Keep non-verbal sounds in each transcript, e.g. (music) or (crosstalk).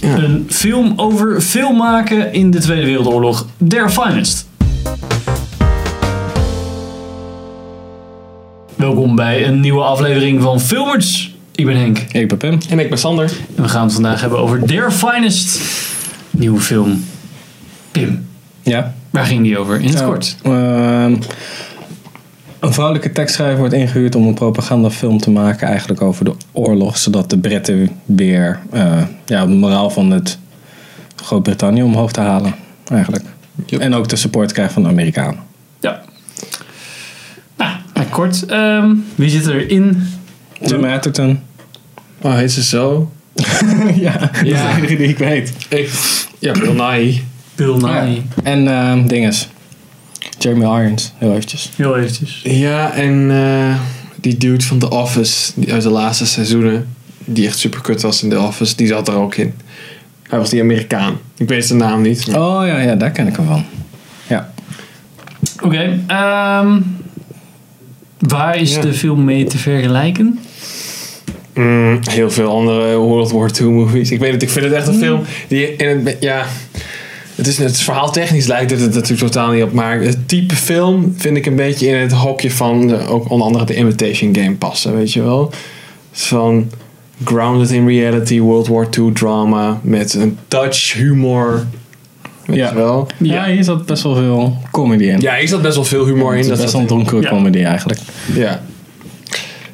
Ja. Een film over film maken in de Tweede Wereldoorlog. Their Finest. Welkom bij een nieuwe aflevering van Filmers. Ik ben Henk Ik ben Pim. En ik ben Sander. en we gaan het vandaag hebben over Their Finest. Nieuwe film. Pim, Ja. waar ging die over in het kort? Ehm, een vrouwelijke tekstschrijver wordt ingehuurd om een propagandafilm te maken, eigenlijk over de oorlog, zodat de Britten weer eh, ja, de moraal van het Groot-Brittannië omhoog te halen, eigenlijk. Yep. En ook de support krijgen van de Amerikanen. Ja. Nou, maar kort. ehm, wie zit erin? Tim Atherton. Oh, heet ze zo? (laughs) ja, dat is de enige die ik weet. Ik, ja, Bill Nye. Bill Nye. Ja. En ehm dinges. Jeremy Irons, heel eventjes. Heel eventjes. Ja, en eh, die dude van The Office, die uit de laatste seizoenen, die echt super kut was in The Office, die zat er ook in. Hij was die Amerikaan. Ik weet zijn naam niet. maar- Oh ja, ja, daar ken ik hem van. Ja. Oké. ehm, waar is Ja. de film mee te vergelijken? Mm, heel veel andere World War II movies. Ik weet het, ik vind het echt een film die in het, ja, het is het verhaal technisch lijkt het er natuurlijk totaal niet op, maar het type film vind ik een beetje in het hokje van de, ook onder andere de Imitation Game passen, weet je wel? Van grounded in reality, World War II drama met een touch humor, weet Ja. je wel? Ja, hier zat best wel veel comedy in. Ja, hier zat best wel veel humor in. het is Dat best wel een donkere Ja. comedy eigenlijk. ja.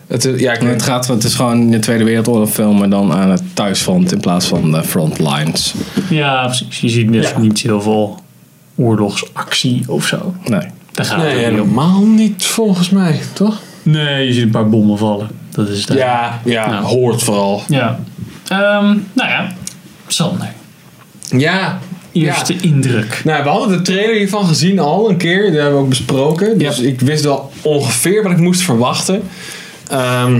Het, is- ja, ik het, gaat, het is gewoon de Tweede Wereldoorlog film, maar dan aan het thuisfront in plaats van de frontlines. Ja, precies. Je ziet dus Ja. niet heel veel oorlogsactie of zo. Nee. Daar gaat nee, helemaal niet volgens mij, toch? Nee, je ziet een paar bommen vallen. Dat is het. Ja, ja, Nou. hoort vooral. Ja. Ehm, nou ja, Sander. Ja, Eerste indruk. Nou, we hadden de trailer hiervan gezien al een keer. Die hebben we ook besproken. Dus ik wist wel ongeveer wat ik moest verwachten. Ehm,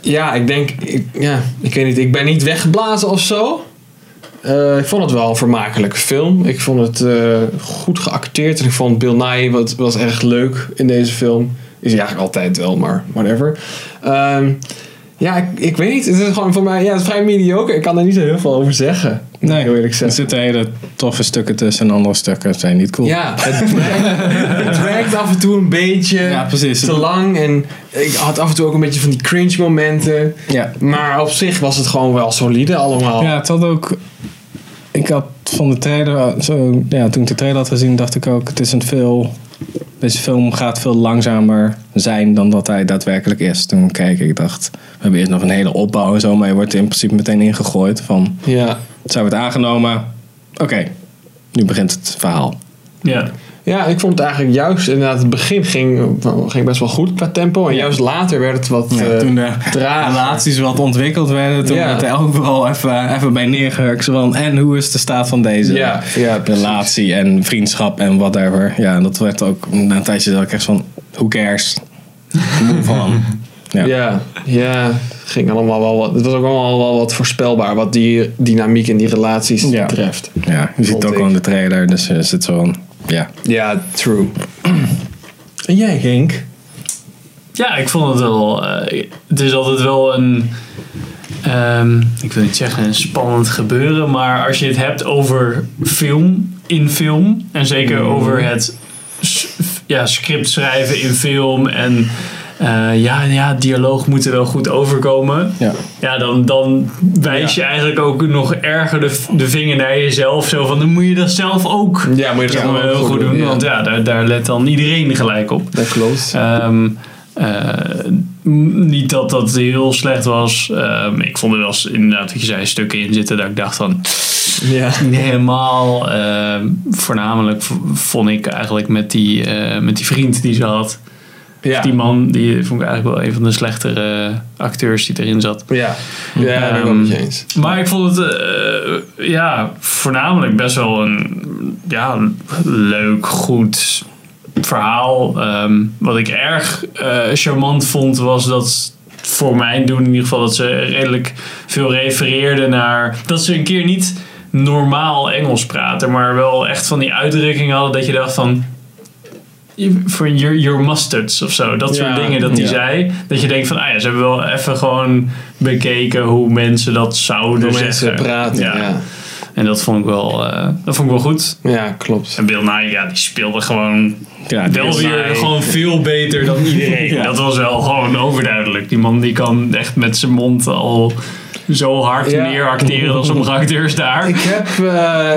ja, ik denk... Ik, ja, ik weet niet. Ik ben niet weggeblazen of zo. Eh, ik vond het wel een vermakelijke film. Ik vond het eh, goed geacteerd. En ik vond Bill Nye wat, was erg leuk in deze film. Is hij eigenlijk altijd wel, maar whatever. Ehm, ja, ik, ik weet niet. Het is gewoon voor mij... Ja, het is vrij mediocre. Ik kan daar niet zo heel veel over zeggen. Nee, Heel eerlijk er zeggen. zitten hele toffe stukken tussen en andere stukken zijn niet cool. Ja, het werkt, het werkt af en toe een beetje Ja, precies. te lang. En ik had af en toe ook een beetje van die cringe momenten. Ja. Maar op zich was het gewoon wel solide allemaal. Ja, het had ook. Ik had van de trailer, zo, ja, toen ik de trailer had gezien, dacht ik ook: het is een veel. Deze film gaat veel langzamer zijn dan dat hij daadwerkelijk is. Toen keek ik, dacht, we hebben eerst nog een hele opbouw en zo, maar je wordt er in principe meteen ingegooid van, Ja. het wordt aangenomen, oké, nu begint het verhaal. Ja. Ja, ik vond het eigenlijk juist, inderdaad, het begin ging, ging best wel goed qua tempo. En juist later werd het wat Ja, eh, toen de traag. relaties wat ontwikkeld werden, toen Ja. werd er overal even, even bij neergehurkt. van, En hoe is de staat van deze Ja, ja, precies. relatie en vriendschap en whatever. Ja, en dat werd ook na een tijdje dat ik echt van, who cares? Move (laughs) on. Ja. Ja, ging allemaal wel wat. Het was ook allemaal wel wat voorspelbaar wat die dynamiek in die relaties betreft. Ja, je ziet het ook al in de trailer, dus er zit zo van, ja. Ja, true. (clears throat) En jij, Henk? Ja, ik vond het wel. eh, het is altijd wel een. ehm, ik wil niet zeggen een spannend gebeuren, maar als je het hebt over film in film en zeker over het ja, script schrijven in film en eh, ja, ja, dialoog moet er wel goed overkomen. Ja. Ja, dan, dan wijs je eigenlijk ook nog erger de, de vinger naar jezelf. Zo van, dan moet je dat zelf ook Ja, moet je dat allemaal heel goed doen. ja. Want ja, daar, daar let dan iedereen gelijk op. Dat klopt. Ehm, eh, niet dat dat heel slecht was. Ehm, ik vond er wel eens inderdaad, wat je zei, stukken in zitten dat ik dacht van Ja. (laughs) niet helemaal. Ehm, voornamelijk vond ik eigenlijk met die, eh, met die vriend die ze had. Ja. Die man, die vond ik eigenlijk wel een van de slechtere acteurs die erin zat. Ja, ja daar ben ik wel met je eens. Maar ik vond het eh, ja, voornamelijk best wel een ja, leuk, goed verhaal. Ehm, wat ik erg eh, charmant vond was dat voor mijn doen in ieder geval dat ze redelijk veel refereerden naar dat ze een keer niet normaal Engels praten, maar wel echt van die uitdrukkingen hadden dat je dacht van voor your, your mustards of zo. Dat soort Ja, dingen dat hij ja. zei. Dat je denkt van, ah ja, ze hebben wel even gewoon bekeken hoe mensen dat zouden Door zeggen. mensen praten. Ja. Ja. En dat vond ik wel, eh, dat vond ik wel goed. klopt. En Bill Nye, ja, die speelde gewoon Ja, die wel weer Nye. gewoon veel beter dan iedereen. (laughs) Ja. Dat was wel gewoon overduidelijk. Die man die kan echt met zijn mond al zo hard Ja. neeracteren dan sommige (laughs) acteurs daar. Ik heb, eh,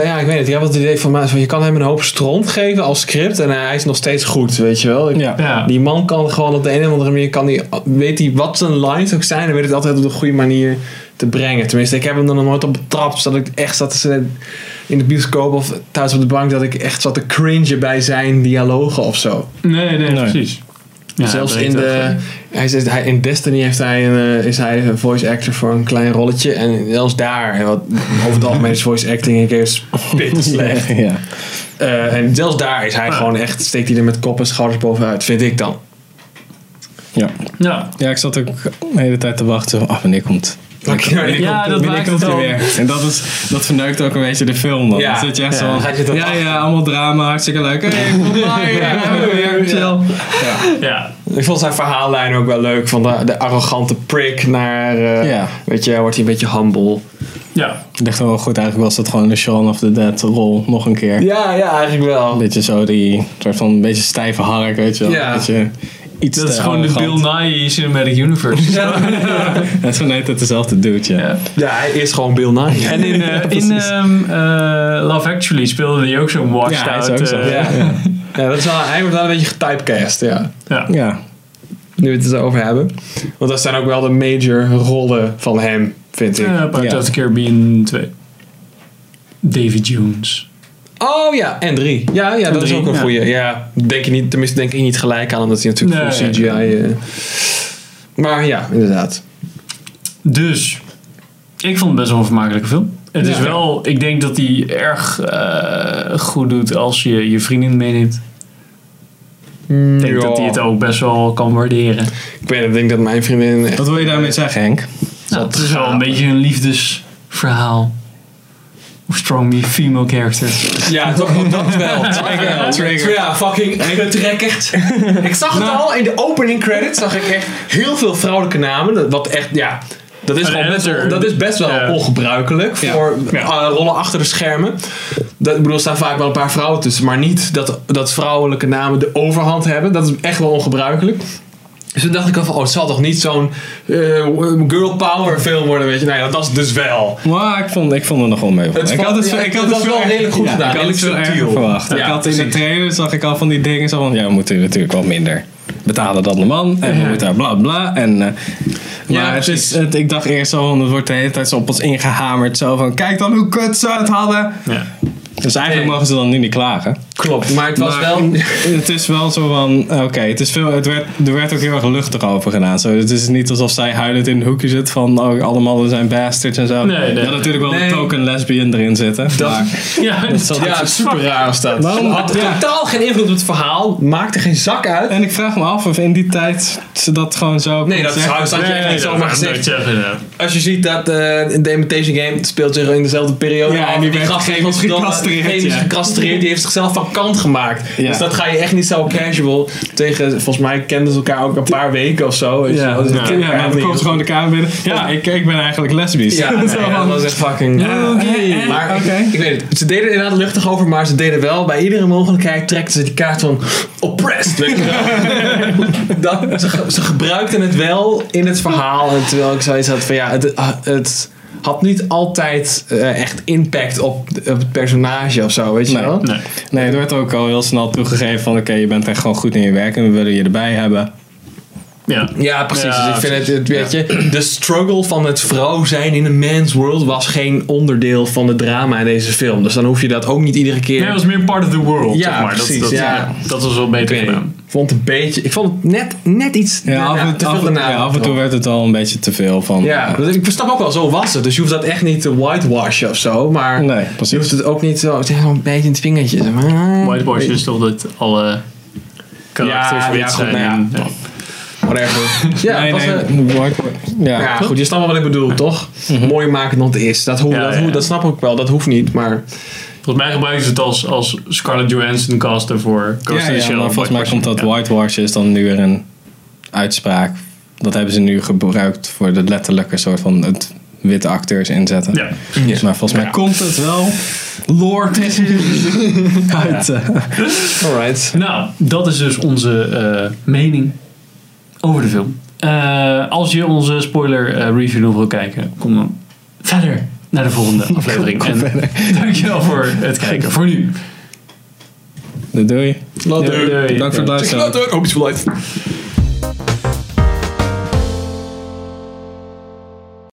ja, ik weet het. Ik heb het idee van, maar, je kan hem een hoop stront geven als script en hij is nog steeds goed, weet je wel. Ik- Ja. Ja. Die man kan gewoon op de een of andere manier, kan die, weet hij wat zijn lines ook zijn en weet het altijd op de goede manier te brengen. Tenminste, ik heb hem er nog nooit op betrapt, dat ik echt zat te in de bioscoop of thuis op de bank, dat ik echt zat te cringen bij zijn dialogen of zo. Nee, nee, Nee. precies. Ja, Zelfs dat in, de, hij zegt, hij, in Destiny heeft hij een, eh, is hij een voice actor voor een klein rolletje. En zelfs daar, wat, over het algemeen is voice acting een keer (laughs) spit (laughs) slecht. Ja. Eh, en zelfs daar is hij Ja. gewoon echt, steekt hij er met kop en schouders bovenuit, vind ik dan. Ja. Ja, ja, ik zat ook de hele tijd te wachten. van, Ah, wanneer komt Ja, dat maakt het weer? En dat, is, dat verneukt ook een beetje de film dan. Ja. Dan zit je echt Ja, zo dan van, gaat je toch ja, allemaal drama, hartstikke leuk. Hey, kom maar, ja, ja. Ik vond zijn verhaallijn ook wel leuk, van de, de arrogante prick naar, eh, Ja. weet je, wordt hij een beetje humble. ja. Ik dacht wel goed, eigenlijk was dat gewoon de Shaun of the Dead rol nog een keer. Ja, ja, eigenlijk Een wel. beetje zo die soort van een beetje stijve hark, weet je wel. Ja. Iets Dat is gewoon de. Bill Nye Cinematic Universe. Het (laughs) is gewoon net het dezelfde dude, ja. Ja. Ja, hij is gewoon Bill Nye. (laughs) En in, eh, in ehm, eh, Love Actually speelde hij ook zo'n Ja, is out. ook zo. eh, Ja. (laughs) Ja, dat is wel, hij wordt wel een beetje getypecast, ja. ja. Ja, Nu we het er over hebben. Want dat zijn ook wel de major rollen van hem, vind ik. Eh, Pirates Ja. of the Caribbean 2. Davy Jones. Oh ja, en drie. Ja, ja dat is ook een ja. goeie. Ja, denk je niet, tenminste denk ik niet gelijk aan, omdat hij natuurlijk Nee, full CGI... eh, maar ja, inderdaad. Dus, ik vond het best wel een vermakelijke film. Het is Ja. wel, ik denk dat hij erg eh, goed doet als je je vriendin meeneemt. Ik denk dat hij het ook best wel kan waarderen. Ik weet het, ik denk dat mijn vriendin... echt- wat wil je daarmee zeggen, Henk? Nou, het is wel een beetje een liefdesverhaal. Of strong female characters. Ja, (laughs) toch ook dat wel. Trigger, trigger. Ja, fucking getrekkerd. ik zag het Nou. al in de opening credits. Zag ik echt heel veel vrouwelijke namen. Dat- Wat echt, ja. Dat is, best wel, dat is best wel Ja. ongebruikelijk voor Ja. eh, rollen achter de schermen. Dat, ik bedoel, er staan vaak wel een paar vrouwen tussen, maar niet dat, dat vrouwelijke namen de overhand hebben. Dat is echt wel ongebruikelijk. Dus toen dacht ik al van, oh, het zal toch niet zo'n eh, girl power film worden, weet je. Nee, dat was het dus wel. Maar ik vond, ik vond het nog wel mee. Het ik had het, ja, ik had het wel redelijk goed ja, gedaan, Ik had het veel redelijk erger subtiel. verwacht. Ja, ik had in de trailer zag ik al van die dingen zo van, ja, we moeten natuurlijk wel minder betalen dan de man. En we moeten bla bla. En, eh, Ja, maar het is, het, ik dacht eerst zo, van, het wordt de hele tijd zo op ons ingehamerd. Zo van, kijk dan hoe kut ze het hadden. Ja. Dus eigenlijk Nee. mogen ze dan nu niet klagen. Klopt, maar het was Maar wel... (laughs) Het is wel zo van, oké, het is veel, het werd, er werd ook heel erg luchtig over gedaan. Zo, het is niet alsof zij huilend in een hoekje zit van, oh, alle mannen zijn bastards en zo. Nee, nee. Had natuurlijk wel Nee. een token lesbian erin zitten. Dat- maar, (laughs) Ja, dat Ja, super raar dat. Waarom? Had Ja. totaal geen invloed op het verhaal. Maakte geen zak uit. En ik vraag me af of in die tijd ze dat gewoon zo Nee, dat zou- je echt niet zomaar gezegd. ja. Als je ziet dat eh in de Imitation Game het speelt zich in dezelfde periode. Ja, en die werd was chemisch ja. gecastreerd, die heeft zichzelf van kant gemaakt. Ja. Dus dat ga je echt niet zo casual tegen. Volgens mij kenden ze elkaar ook een paar weken of zo. Ja. Dus ja, ja, maar dan komt ze gewoon de kamer binnen. Ja, ik, ik ben eigenlijk lesbisch. Ja, (laughs) dat was echt fucking... Ja, oké, eh, Maar ik- weet het. Ze deden inderdaad luchtig over, maar ze deden wel bij iedere mogelijkheid trekten ze die kaart van oppressed. Weet je wel. (laughs) dat, ze, ge- ze gebruikten het wel in het verhaal. En terwijl ik zoiets had van ja, het, het had niet altijd eh, echt impact op, op het personage of zo, weet je Nee. wel? Nee. Nee, er werd ook al heel snel toegegeven van oké, je bent echt gewoon goed in je werk en we willen je erbij hebben. Ja. Ja, precies. Ja, dus ik vind het, het, weet Ja. je, de struggle van het vrouw zijn in een man's world was geen onderdeel van het drama in deze film. Dus dan hoef je dat ook niet iedere keer. Nee, het was meer part of the world, Ja, zeg maar. precies, dat, dat, ja. dat was wel beter gedaan. Ik vond het een beetje. Ik vond het net, net iets. Ja, af, en, te veel af, ja, af en toe werd het al een beetje te veel van. Ja, dus ik snap ook wel, zo was het. Dus je hoeft dat echt niet te whitewashen of zo. Maar Nee, je hoeft het ook niet zo. Het is gewoon een beetje in het vingertje. zeg maar. Whitewash is toch dat alle karakters Ja, wit ja, goed, nou ja. Ja. Whatever. (laughs) Ja, nee, het was, nee, ja. ja, goed, je snapt wel wat ik bedoel, toch? Mooier maken dan het is. Dat, hoe, Ja, dat, hoe, dat snap ik wel, dat hoeft niet. Maar Volgens mij gebruiken ze het als, als Scarlett Johansson casten voor Ghost Ja, in the ja, Shell. maar volgens mij komt dat Ja. whitewash is dan nu weer een uitspraak. Dat hebben ze nu gebruikt voor de letterlijke soort van het witte acteurs inzetten. Ja. Dus maar volgens mij Ja. komt het wel. Lord is (laughs) uit. eh, Alright. Nou, dat is dus onze eh, mening over de film. Eh, als je onze spoiler eh, review nog wil kijken, kom dan verder naar de volgende (laughs) aflevering. kom en verder. dankjewel voor het kijken. Voor nu. Doei. Later. Doei, doei. Bedankt voor het luisteren. Later.